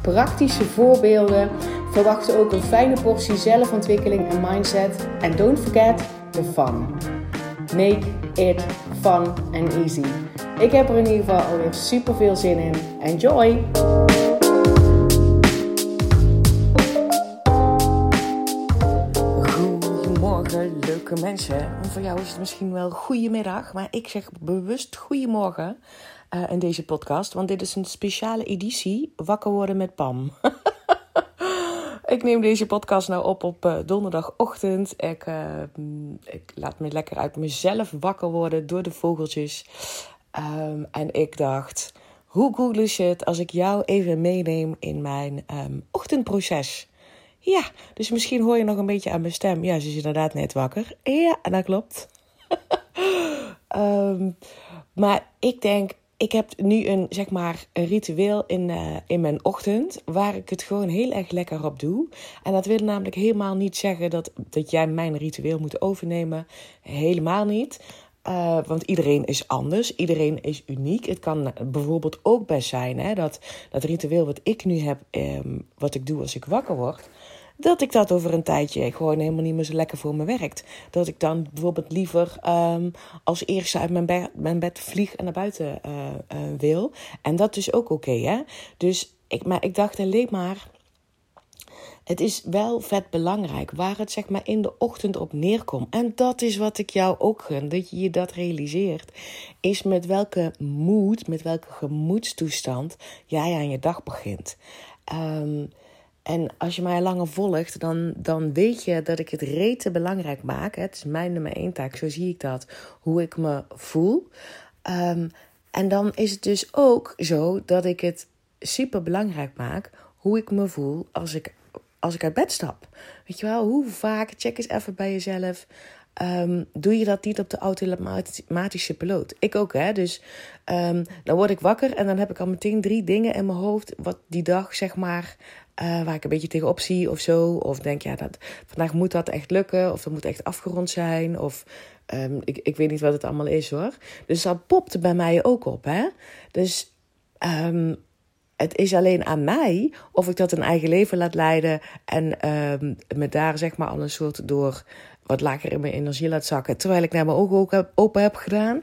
praktische voorbeelden. Verwacht ook een fijne portie zelfontwikkeling en mindset. En don't forget the fun. Make it fun and easy. Ik heb er in ieder geval alweer super veel zin in. Enjoy! Goedemorgen, leuke mensen. En voor jou is het misschien wel goedemiddag, maar ik zeg bewust goedemorgen uh, in deze podcast, want dit is een speciale editie Wakker worden met Pam. ik neem deze podcast nou op op uh, donderdagochtend. Ik, uh, ik, laat me lekker uit mezelf wakker worden door de vogeltjes. Um, en ik dacht, hoe cool is het als ik jou even meeneem in mijn um, ochtendproces? Ja, dus misschien hoor je nog een beetje aan mijn stem. Ja, ze is inderdaad net wakker. Ja, dat klopt. um, maar ik denk, ik heb nu een, zeg maar, een ritueel in, uh, in mijn ochtend waar ik het gewoon heel erg lekker op doe. En dat wil namelijk helemaal niet zeggen dat, dat jij mijn ritueel moet overnemen. Helemaal niet. Uh, want iedereen is anders, iedereen is uniek. Het kan bijvoorbeeld ook best zijn hè, dat dat ritueel wat ik nu heb, um, wat ik doe als ik wakker word, dat ik dat over een tijdje gewoon helemaal niet meer zo lekker voor me werkt. Dat ik dan bijvoorbeeld liever um, als eerste uit mijn, mijn bed vlieg en naar buiten uh, uh, wil. En dat is ook oké, hè. Dus ik, maar ik dacht alleen maar... Het is wel vet belangrijk waar het zeg maar in de ochtend op neerkomt. En dat is wat ik jou ook gun, dat je je dat realiseert. Is met welke moed, met welke gemoedstoestand jij aan je dag begint. Um, en als je mij langer volgt, dan, dan weet je dat ik het rete belangrijk maak. Het is mijn nummer één taak, zo zie ik dat. Hoe ik me voel. Um, en dan is het dus ook zo dat ik het super belangrijk maak hoe ik me voel als ik, als ik uit bed stap. Weet je wel, hoe vaak, check eens even bij jezelf. Um, doe je dat niet op de automatische piloot? Ik ook, hè. Dus um, dan word ik wakker en dan heb ik al meteen drie dingen in mijn hoofd... wat die dag, zeg maar, uh, waar ik een beetje tegenop zie of zo. Of denk, ja, dat, vandaag moet dat echt lukken. Of dat moet echt afgerond zijn. Of um, ik, ik weet niet wat het allemaal is hoor. Dus dat popt bij mij ook op. Hè? Dus um, het is alleen aan mij of ik dat een eigen leven laat leiden. En um, me daar zeg maar al een soort door wat lager in mijn energie laat zakken. Terwijl ik naar mijn ogen ook open heb gedaan.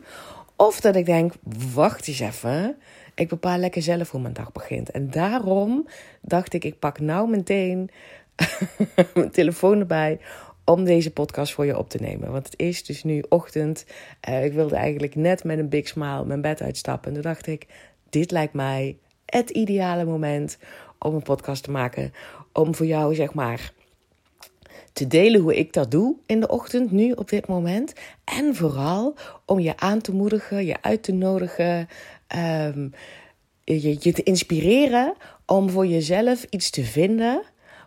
Of dat ik denk, wacht eens even. Ik bepaal lekker zelf hoe mijn dag begint. En daarom dacht ik, ik pak nou meteen mijn telefoon erbij om deze podcast voor je op te nemen. Want het is dus nu ochtend. Uh, ik wilde eigenlijk net met een big smile mijn bed uitstappen. En toen dacht ik, dit lijkt mij het ideale moment om een podcast te maken. Om voor jou, zeg maar, te delen hoe ik dat doe in de ochtend, nu op dit moment. En vooral om je aan te moedigen, je uit te nodigen, um, je, je te inspireren om voor jezelf iets te vinden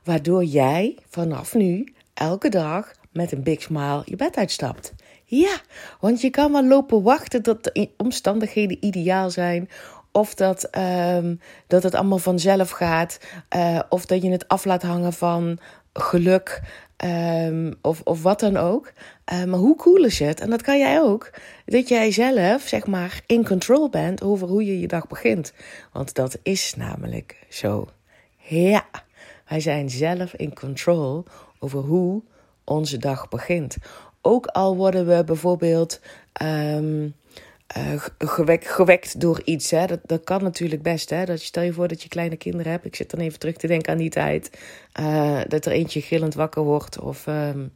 waardoor jij vanaf nu elke dag met een big smile je bed uitstapt. Ja, want je kan wel lopen wachten tot de omstandigheden ideaal zijn. Of dat, um, dat het allemaal vanzelf gaat. Uh, of dat je het af laat hangen van geluk. Um, of, of wat dan ook. Uh, maar hoe cool is het? En dat kan jij ook. Dat jij zelf, zeg maar, in control bent over hoe je je dag begint. Want dat is namelijk zo. Ja, wij zijn zelf in control over hoe onze dag begint. Ook al worden we bijvoorbeeld um, uh, gewekt, door iets. Hè. Dat, dat kan natuurlijk best. Hè. Dat stel je voor dat je kleine kinderen hebt. Ik zit dan even terug te denken aan die tijd. Uh, dat er eentje gillend wakker wordt. Of, um,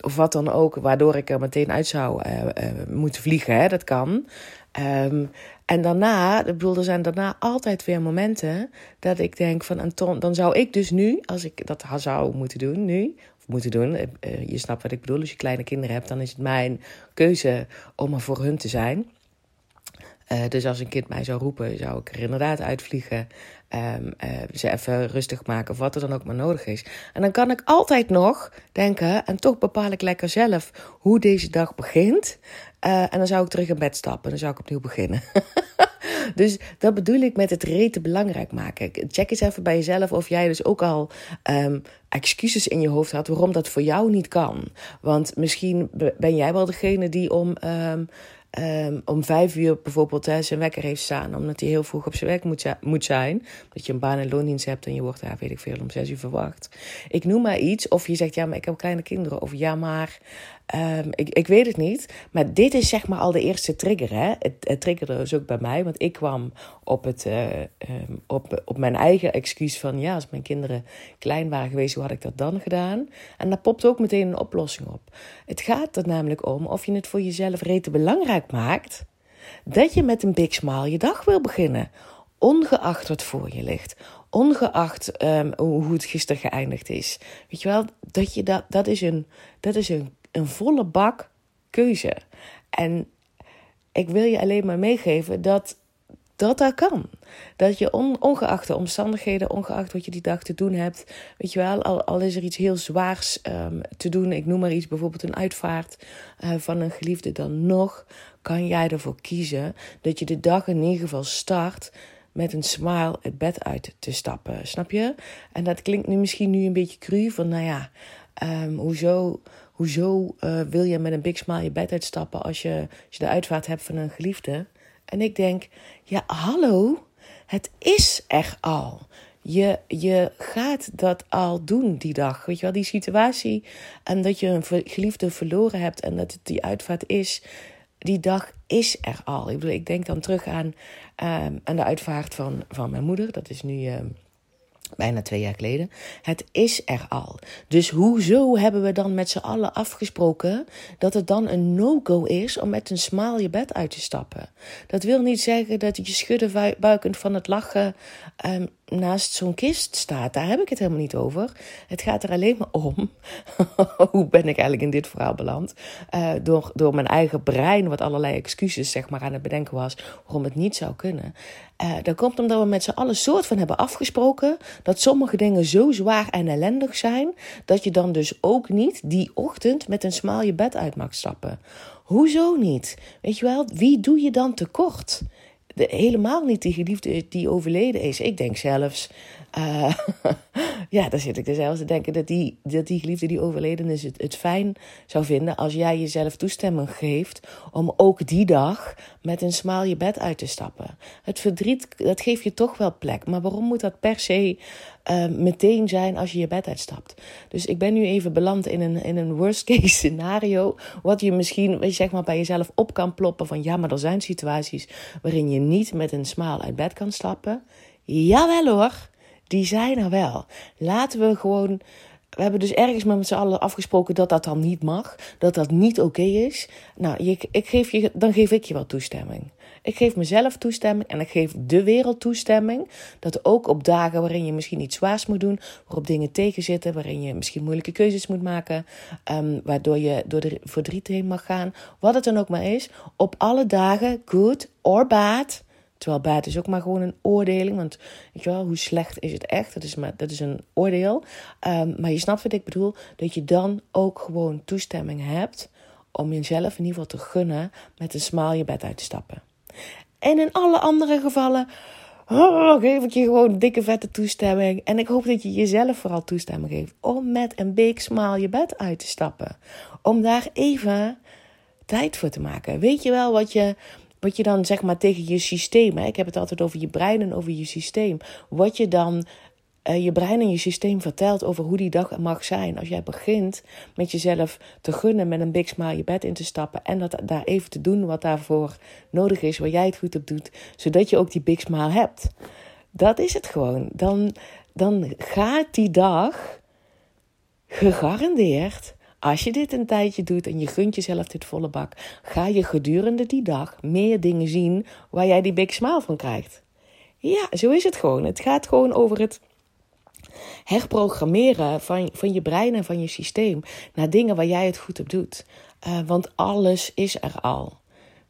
of wat dan ook. Waardoor ik er meteen uit zou uh, moeten vliegen. Hè. Dat kan. Um, en daarna, bedoel, er zijn daarna altijd weer momenten dat ik denk van, dan zou ik dus nu, als ik dat zou moeten doen nu, moeten doen. Uh, je snapt wat ik bedoel. Als je kleine kinderen hebt, dan is het mijn keuze om er voor hun te zijn. dus als een kind mij zou roepen, zou ik er inderdaad uitvliegen. Uh, ze even rustig maken of wat er dan ook maar nodig is. En dan kan ik altijd nog denken, en toch bepaal ik lekker zelf hoe deze dag begint. En dan zou ik terug in bed stappen en dan zou ik opnieuw beginnen. dus dat bedoel ik met het reten belangrijk maken. Check eens even bij jezelf of jij dus ook al um, excuses in je hoofd had waarom dat voor jou niet kan. Want misschien ben jij wel degene die om. Um, um, om vijf uur bijvoorbeeld hè, zijn wekker heeft staan, omdat hij heel vroeg op zijn werk moet, moet zijn. Dat je een baan- en loondienst hebt en je wordt daar, weet ik veel, om zes uur verwacht. Ik noem maar iets, of je zegt ja, maar ik heb kleine kinderen, of ja, maar Um, ik, ik weet het niet. Maar dit is zeg maar al de eerste trigger. Hè? Het, triggerde dus ook bij mij. Want ik kwam op, het, uh, um, op, op mijn eigen excuus van... ja, als mijn kinderen klein waren geweest, hoe had ik dat dan gedaan? En daar popt ook meteen een oplossing op. Het gaat er namelijk om of je het voor jezelf rete belangrijk maakt... dat je met een big smile je dag wil beginnen. Ongeacht wat voor je ligt ongeacht um, hoe het gisteren geëindigd is. Weet je wel, dat, je dat, dat, is een, dat is een een volle bak keuze. En ik wil je alleen maar meegeven dat dat dat kan. Dat je ongeacht de omstandigheden, ongeacht wat je die dag te doen hebt, weet je wel, al, al is er iets heel zwaars um, te doen, ik noem maar iets, bijvoorbeeld een uitvaart uh, van een geliefde, dan nog kan jij ervoor kiezen dat je de dag in ieder geval start met een smile het bed uit te stappen. Snap je? En dat klinkt nu misschien nu een beetje cru van, nou ja, um, hoezo Hoezo uh, wil je met een big smile je bed uitstappen als je, als je de uitvaart hebt van een geliefde? En ik denk, ja, hallo, het is er al. Je, je gaat dat al doen die dag. Weet je wel, die situatie. En dat je een geliefde verloren hebt en dat het die uitvaart is. Die dag is er al. Ik bedoel, ik denk dan terug aan, um, aan de uitvaart van, van mijn moeder. Dat is nu. Um, bijna twee jaar geleden. Het is er al. Dus hoezo hebben we dan met z'n allen afgesproken dat het dan een no-go is om met een smaal je bed uit te stappen? Dat wil niet zeggen dat je schudden buikend van het lachen um, naast zo'n kist staat. Daar heb ik het helemaal niet over. Het gaat er alleen maar om. hoe ben ik eigenlijk in dit verhaal beland? Uh, door, door mijn eigen brein, wat allerlei excuses zeg maar, aan het bedenken was waarom het niet zou kunnen. Uh, dat komt omdat we met z'n allen soort van hebben afgesproken dat sommige dingen zo zwaar en ellendig zijn, dat je dan dus ook niet die ochtend met een smaal je bed uit mag stappen. Hoezo niet? Weet je wel, wie doe je dan tekort? De, helemaal niet die geliefde die overleden is. Ik denk zelfs, uh, ja, daar zit ik er zelfs te denken dat die, dat die geliefde die overleden is het, het fijn zou vinden als jij jezelf toestemming geeft om ook die dag met een smaal je bed uit te stappen. Het verdriet, dat geeft je toch wel plek. Maar waarom moet dat per se uh, meteen zijn als je je bed uitstapt? Dus ik ben nu even beland in een, in een worst case scenario. Wat je misschien je, zeg maar, bij jezelf op kan ploppen van ja, maar er zijn situaties waarin je niet met een smaal uit bed kan stappen. Jawel hoor, die zijn er wel. Laten we gewoon we hebben dus ergens met z'n allen afgesproken dat dat dan niet mag. Dat dat niet oké is. Nou, ik, ik geef je, dan geef ik je wel toestemming. Ik geef mezelf toestemming en ik geef de wereld toestemming. Dat ook op dagen waarin je misschien iets zwaars moet doen, waarop dingen tegenzitten, waarin je misschien moeilijke keuzes moet maken, um, waardoor je door de verdriet heen mag gaan, wat het dan ook maar is, op alle dagen, good or bad, Terwijl bad is ook maar gewoon een oordeling. Want weet je wel, hoe slecht is het echt? Dat is, maar, dat is een oordeel. Um, maar je snapt wat ik bedoel. Dat je dan ook gewoon toestemming hebt om jezelf in ieder geval te gunnen met een smaal je bed uit te stappen. En in alle andere gevallen oh, geef ik je gewoon dikke vette toestemming. En ik hoop dat je jezelf vooral toestemming geeft om met een big smile je bed uit te stappen. Om daar even tijd voor te maken. Weet je wel wat je wat je dan zeg maar tegen je systeem, hè? ik heb het altijd over je brein en over je systeem, wat je dan je brein en je systeem vertelt over hoe die dag mag zijn. Als jij begint met jezelf te gunnen met een big smile je bed in te stappen en dat daar even te doen wat daarvoor nodig is, waar jij het goed op doet, zodat je ook die big smile hebt. Dat is het gewoon. Dan, dan gaat die dag gegarandeerd als je dit een tijdje doet en je gunt jezelf dit volle bak, ga je gedurende die dag meer dingen zien waar jij die big smile van krijgt. Ja, zo is het gewoon. Het gaat gewoon over het herprogrammeren van, van je brein en van je systeem naar dingen waar jij het goed op doet. Uh, want alles is er al.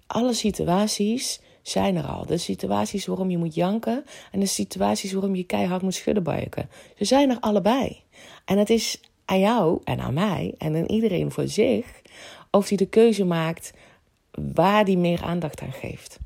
Alle situaties zijn er al. De situaties waarom je moet janken en de situaties waarom je keihard moet schudden buiken. Ze zijn er allebei. En het is aan jou en aan mij en aan iedereen voor zich of hij de keuze maakt waar die meer aandacht aan geeft.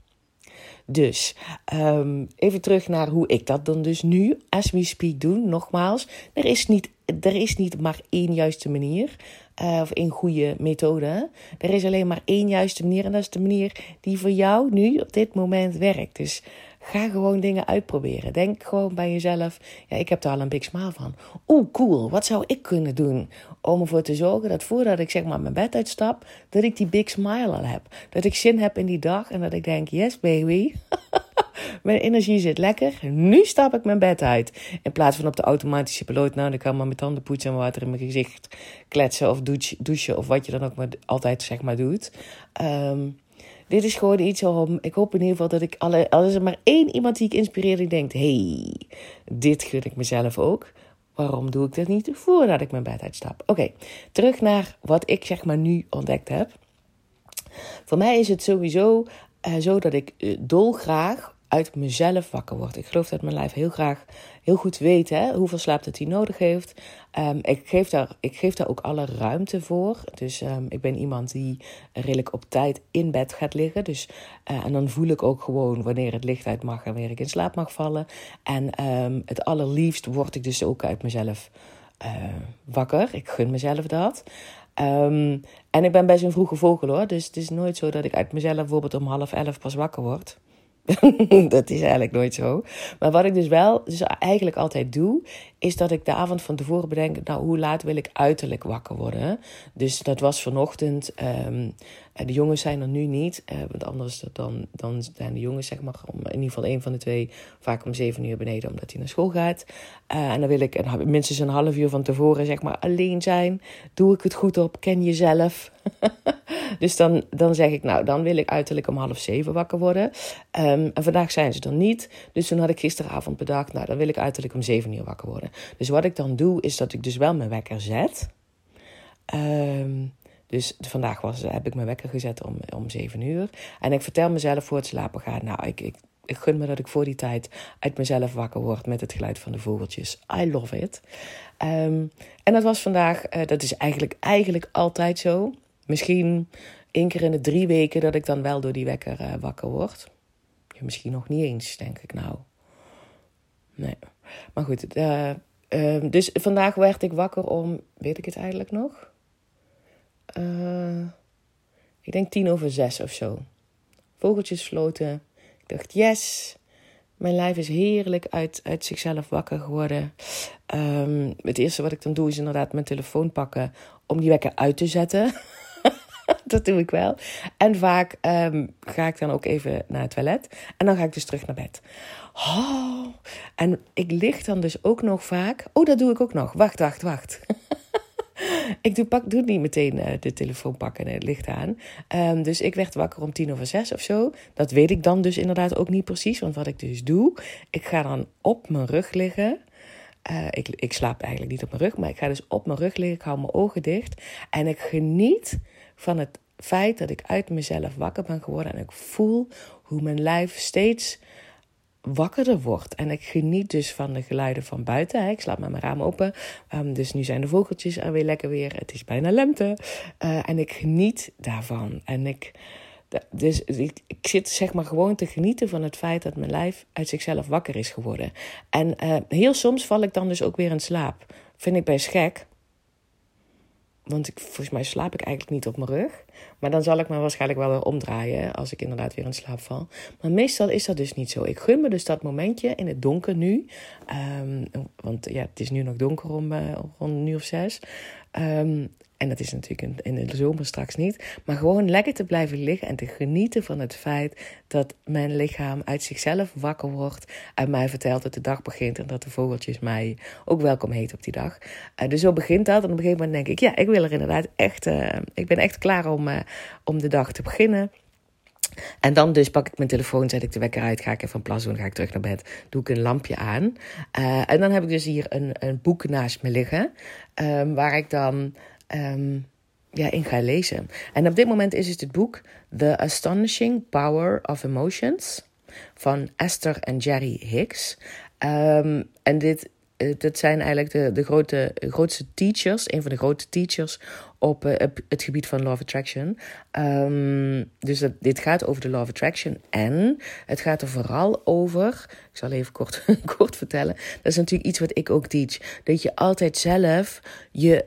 Dus um, even terug naar hoe ik dat dan dus nu, as we speak, doe. Nogmaals, er is niet, er is niet maar één juiste manier. Uh, of één goede methode. Er is alleen maar één juiste manier. En dat is de manier die voor jou nu op dit moment werkt. Dus Ga gewoon dingen uitproberen. Denk gewoon bij jezelf: ja, ik heb er al een big smile van. Oeh, cool. Wat zou ik kunnen doen om ervoor te zorgen dat voordat ik zeg maar mijn bed uitstap, dat ik die big smile al heb. Dat ik zin heb in die dag en dat ik denk: yes, baby. mijn energie zit lekker. Nu stap ik mijn bed uit. In plaats van op de automatische piloot. Nou, dan kan maar mijn tanden poetsen en water in mijn gezicht kletsen. Of douchen, of wat je dan ook maar altijd zeg maar doet. Um, dit is gewoon iets om. Ik hoop in ieder geval dat ik alle. Al is er maar één iemand die ik inspireer die denkt: hey, dit gun ik mezelf ook. Waarom doe ik dat niet voordat ik mijn bed uitstap? Oké, terug naar wat ik zeg maar nu ontdekt heb. Voor mij is het sowieso uh, zo dat ik uh, dolgraag uit mezelf wakker word. Ik geloof dat mijn lijf heel graag heel goed weet hè, hoeveel slaap dat hij nodig heeft. Um, ik, geef daar, ik geef daar ook alle ruimte voor. Dus um, ik ben iemand die redelijk op tijd in bed gaat liggen. Dus, uh, en dan voel ik ook gewoon wanneer het licht uit mag en wanneer ik in slaap mag vallen. En um, het allerliefst word ik dus ook uit mezelf uh, wakker. Ik gun mezelf dat. En ik ben best een vroege vogel hoor. Dus het is nooit zo dat ik uit mezelf bijvoorbeeld om half elf pas wakker word. dat is eigenlijk nooit zo. Maar wat ik dus wel dus eigenlijk altijd doe, is dat ik de avond van tevoren bedenk, nou, hoe laat wil ik uiterlijk wakker worden? Dus dat was vanochtend. Um, de jongens zijn er nu niet, uh, want anders dan, dan zijn de jongens, zeg maar, om, in ieder geval een van de twee, vaak om zeven uur beneden, omdat hij naar school gaat. Uh, en dan wil ik minstens een half uur van tevoren, zeg maar, alleen zijn. Doe ik het goed op? Ken jezelf? dus dan, dan zeg ik, nou, dan wil ik uiterlijk om half zeven wakker worden. Um, en vandaag zijn ze er niet. Dus toen had ik gisteravond bedacht, nou, dan wil ik uiterlijk om zeven uur wakker worden. Dus wat ik dan doe, is dat ik dus wel mijn wekker zet. Um, dus vandaag was, heb ik mijn wekker gezet om, om 7 uur. En ik vertel mezelf voor het slapen gaan. Nou, ik, ik, ik gun me dat ik voor die tijd uit mezelf wakker word met het geluid van de vogeltjes. I love it. Um, en dat was vandaag, uh, dat is eigenlijk, eigenlijk altijd zo. Misschien één keer in de drie weken dat ik dan wel door die wekker uh, wakker word. Misschien nog niet eens, denk ik nou. Nee. Maar goed, uh, dus vandaag werd ik wakker om, weet ik het eigenlijk nog? Uh, ik denk tien over zes of zo. Vogeltjes floten. Ik dacht, yes, mijn lijf is heerlijk uit, uit zichzelf wakker geworden. Um, het eerste wat ik dan doe is inderdaad mijn telefoon pakken om die wekker uit te zetten. dat doe ik wel. En vaak um, ga ik dan ook even naar het toilet. En dan ga ik dus terug naar bed. Oh, en ik lig dan dus ook nog vaak. Oh, dat doe ik ook nog. Wacht, wacht, wacht. ik doe, pak, doe niet meteen uh, de telefoon pakken en het licht aan. Um, dus ik werd wakker om tien over zes of zo. Dat weet ik dan dus inderdaad ook niet precies. Want wat ik dus doe, ik ga dan op mijn rug liggen. Uh, ik, ik slaap eigenlijk niet op mijn rug, maar ik ga dus op mijn rug liggen. Ik hou mijn ogen dicht. En ik geniet van het feit dat ik uit mezelf wakker ben geworden. En ik voel hoe mijn lijf steeds wakkerder wordt. En ik geniet dus van de geluiden van buiten. Ik slaap met mijn raam open. Um, dus nu zijn de vogeltjes er weer lekker weer. Het is bijna lente. Uh, en ik geniet daarvan. En ik, dus ik, ik, zit zeg maar gewoon te genieten van het feit dat mijn lijf uit zichzelf wakker is geworden. En uh, heel soms val ik dan dus ook weer in slaap. Vind ik best gek. Want ik, volgens mij slaap ik eigenlijk niet op mijn rug. Maar dan zal ik me waarschijnlijk wel weer omdraaien als ik inderdaad weer in slaap val. Maar meestal is dat dus niet zo. Ik gun me dus dat momentje in het donker nu. Um, want ja, het is nu nog donker om uh, rond nu of zes. Um, en dat is natuurlijk in de zomer straks niet. Maar gewoon lekker te blijven liggen en te genieten van het feit dat mijn lichaam uit zichzelf wakker wordt. En mij vertelt dat de dag begint en dat de vogeltjes mij ook welkom heet op die dag. Uh, dus zo begint dat. En op een gegeven moment denk ik, ja, ik wil er inderdaad echt. Uh, ik ben echt klaar om, uh, om de dag te beginnen. En dan dus pak ik mijn telefoon, zet ik de wekker uit, ga ik even een plas doen, ga ik terug naar bed, doe ik een lampje aan. En dan heb ik dus hier een, een boek naast me liggen, um, waar ik dan Um, ja, in ga lezen. En op dit moment is het het boek The Astonishing Power of Emotions van Esther en Jerry Hicks. Um, en dit, eh, dat zijn eigenlijk de, de grote, grootste teachers, een van de grote teachers op uh, het gebied van Law of Attraction. Um, dus dat, dit gaat over de Law of Attraction en het gaat er vooral over, ik zal even kort, kort vertellen, dat is natuurlijk iets wat ik ook teach, dat je altijd zelf je,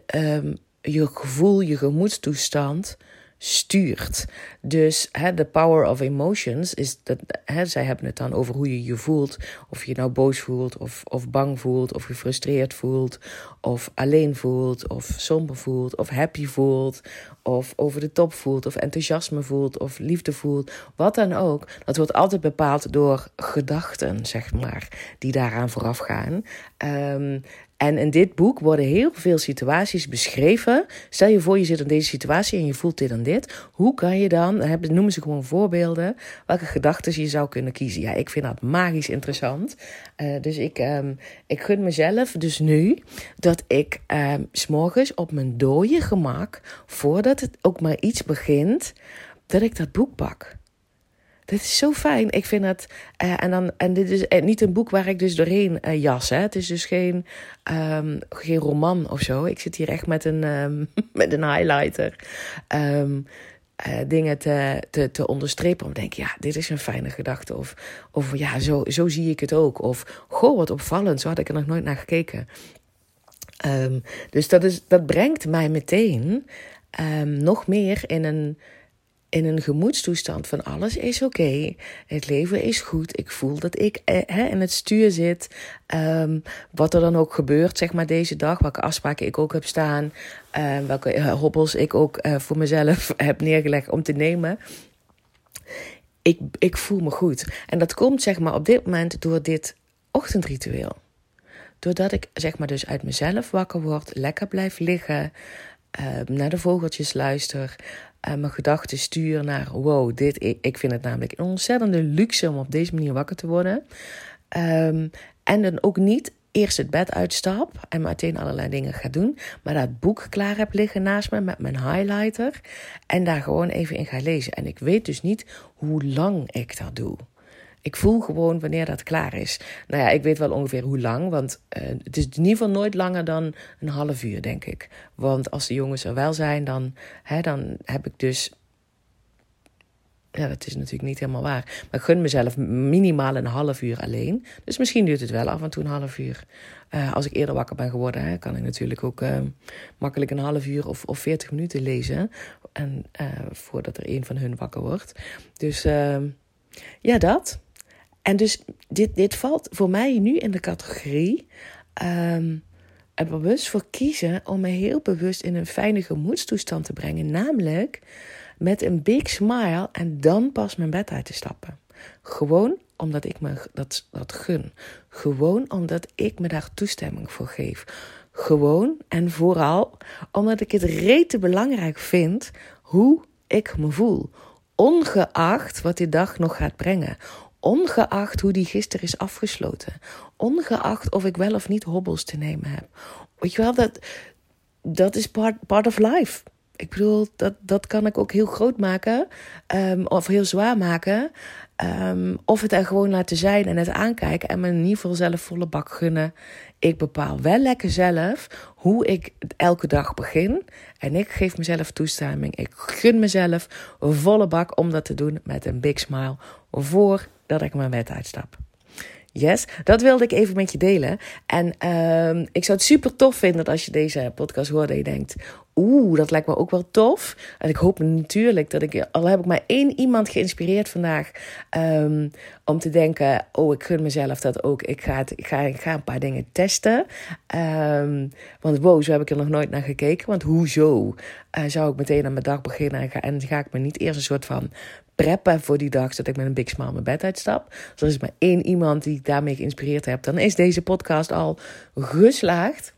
je gevoel, je gemoedstoestand stuurt. Dus de power of emotions is dat hè, zij hebben het dan over hoe je je voelt. Of je nou boos voelt, of, of bang voelt, of gefrustreerd voelt, of alleen voelt, of somber voelt, of happy voelt, of over de top voelt, of enthousiasme voelt, of liefde voelt. Wat dan ook. Dat wordt altijd bepaald door gedachten, zeg maar, die daaraan vooraf gaan. Um, en in dit boek worden heel veel situaties beschreven. Stel je voor, je zit in deze situatie en je voelt dit en dit. Hoe kan je dan, noemen ze gewoon voorbeelden, welke gedachten je zou kunnen kiezen. Ja, ik vind dat magisch interessant. Uh, dus ik, um, ik gun mezelf dus nu dat ik um, s'morgens op mijn dode gemak, voordat het ook maar iets begint, dat ik dat boek pak. Dit is zo fijn. Ik vind het. Uh, en, dan, en dit is eh, niet een boek waar ik dus doorheen uh, jas. Hè. Het is dus geen, um, geen roman of zo. Ik zit hier echt met een, um, met een highlighter. Uh, dingen te, te, te onderstrepen. Om te denken, ja, dit is een fijne gedachte. Of, of ja, zo, zo zie ik het ook. Of, goh, wat opvallend. Zo had ik er nog nooit naar gekeken. dus dat, is, dat brengt mij meteen nog meer in een in een gemoedstoestand van alles is oké, het leven is goed, ik voel dat ik eh, in het stuur zit, um, wat er dan ook gebeurt, zeg maar deze dag, welke afspraken ik ook heb staan, uh, welke uh, hobbels ik ook uh, voor mezelf heb neergelegd om te nemen. Ik, ik voel me goed. En dat komt zeg maar op dit moment door dit ochtendritueel. Doordat ik zeg maar dus uit mezelf wakker word, lekker blijf liggen, ehm, naar de vogeltjes luister, uh, mijn gedachten stuur naar wow, dit, ik, vind het namelijk een ontzettende luxe om op deze manier wakker te worden. Um, en dan ook niet eerst het bed uitstap en meteen allerlei dingen ga doen, maar dat boek klaar heb liggen naast me met mijn highlighter en daar gewoon even in ga lezen. En ik weet dus niet hoe lang ik dat doe. Ik voel gewoon wanneer dat klaar is. Nou ja, ik weet wel ongeveer hoe lang. Want uh, het is in ieder geval nooit langer dan een half uur, denk ik. Want als de jongens er wel zijn, dan, hè, dan heb ik dus. Ja, dat is natuurlijk niet helemaal waar. Maar ik gun mezelf minimaal een half uur alleen. Dus misschien duurt het wel af en toe een half uur. Uh, als ik eerder wakker ben geworden, hè, kan ik natuurlijk ook uh, makkelijk een half uur of, of 40 minuten lezen. En voordat er een van hun wakker wordt. Dus ja, dat. En dus dit, dit valt voor mij nu in de categorie um, er bewust voor kiezen om me heel bewust in een fijne gemoedstoestand te brengen. Namelijk met een big smile en dan pas mijn bed uit te stappen. Gewoon omdat ik me dat, dat gun. Gewoon omdat ik me daar toestemming voor geef. Gewoon en vooral omdat ik het rete belangrijk vind hoe ik me voel. Ongeacht wat die dag nog gaat brengen. Ongeacht hoe die gisteren is afgesloten. Ongeacht of ik wel of niet hobbels te nemen heb. Weet je wel, dat, dat is part, part of life. Ik bedoel, dat, dat kan ik ook heel groot maken. Um, of heel zwaar maken. Um, of het er gewoon laten zijn en het aankijken. En me in ieder geval zelf volle bak gunnen. Ik bepaal wel lekker zelf hoe ik elke dag begin. En ik geef mezelf toestemming. Ik gun mezelf volle bak om dat te doen met een big smile. Voor dat ik mijn bed uitstap. Yes, dat wilde ik even met je delen. En uh, ik zou het super tof vinden als je deze podcast hoort en je denkt... Oeh, dat lijkt me ook wel tof. En ik hoop natuurlijk dat ik... Al heb ik maar één iemand geïnspireerd vandaag... Um, om te denken, oh, ik gun mezelf dat ook. Ik ga, het, ik ga, ik ga een paar dingen testen. Um, want wow, zo heb ik er nog nooit naar gekeken. Want hoezo uh, zou ik meteen aan mijn dag beginnen... en ga, en ga ik me niet eerst een soort van preppen voor die dag, zodat ik met een big smile mijn bed uitstap. Dus er is maar één iemand die ik daarmee geïnspireerd heb, dan is deze podcast al geslaagd.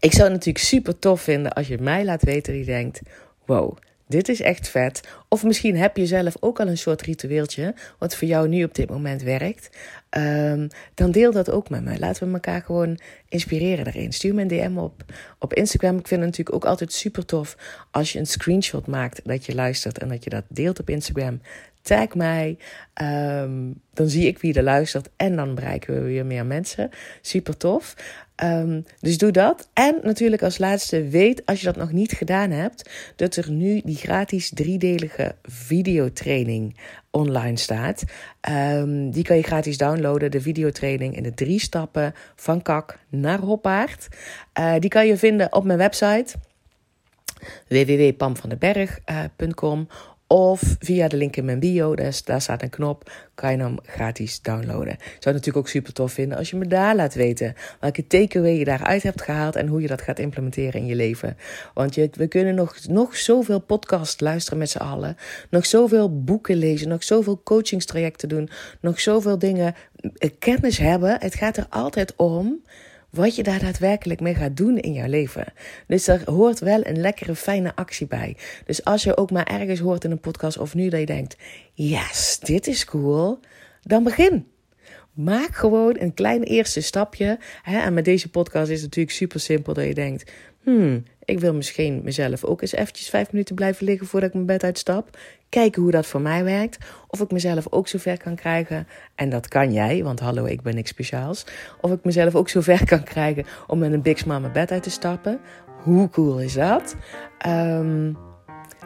Ik zou het natuurlijk super tof vinden als je mij laat weten die denkt: wow, dit is echt vet. Of misschien heb je zelf ook al een soort ritueeltje, wat voor jou nu op dit moment werkt. Ehm, dan deel dat ook met mij. Laten we elkaar gewoon inspireren daarin. Stuur me een DM op, op Instagram. Ik vind het natuurlijk ook altijd super tof als je een screenshot maakt dat je luistert en dat je dat deelt op Instagram. Tag mij, ehm, dan zie ik wie er luistert en dan bereiken we weer meer mensen. Super tof. Um, dus doe dat. En natuurlijk als laatste, weet als je dat nog niet gedaan hebt, dat er nu die gratis driedelige videotraining online staat. Um, die kan je gratis downloaden, de videotraining in de drie stappen van kak naar hoppaard. Uh, die kan je vinden op mijn website www.pamvandenberg.com of via de link in mijn bio, daar, daar staat een knop, kan je hem gratis downloaden. Ik zou het natuurlijk ook super tof vinden als je me daar laat weten welke takeaway je daaruit hebt gehaald en hoe je dat gaat implementeren in je leven. Want je, we kunnen nog, nog zoveel podcasts luisteren met z'n allen, nog zoveel boeken lezen, nog zoveel coachingstrajecten doen, nog zoveel dingen, eh, kennis hebben. Het gaat er altijd om wat je daar daadwerkelijk mee gaat doen in jouw leven. Dus er hoort wel een lekkere, fijne actie bij. Dus als je ook maar ergens hoort in een podcast of nu dat je denkt: yes, dit is cool, dan begin. Maak gewoon een klein eerste stapje. En met deze podcast is het natuurlijk super simpel dat je denkt: hmm, ik wil misschien mezelf ook eens eventjes vijf minuten blijven liggen voordat ik mijn bed uitstap. Kijken hoe dat voor mij werkt. Of ik mezelf ook zover kan krijgen. En dat kan jij, want hallo, ik ben niks speciaals. Of ik mezelf ook zover kan krijgen om met een Big Smile mijn bed uit te stappen. Hoe cool is dat? Um,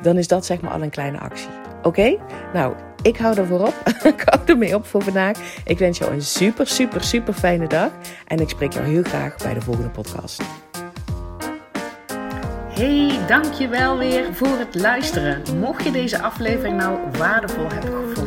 dan is dat zeg maar al een kleine actie. Oké? Nou, ik hou ervoor op. ik hou ermee op voor vandaag. Ik wens jou een super, super, super fijne dag. En ik spreek jou heel graag bij de volgende podcast. Hey, dankjewel weer voor het luisteren. Mocht je deze aflevering nou waardevol hebben gevonden,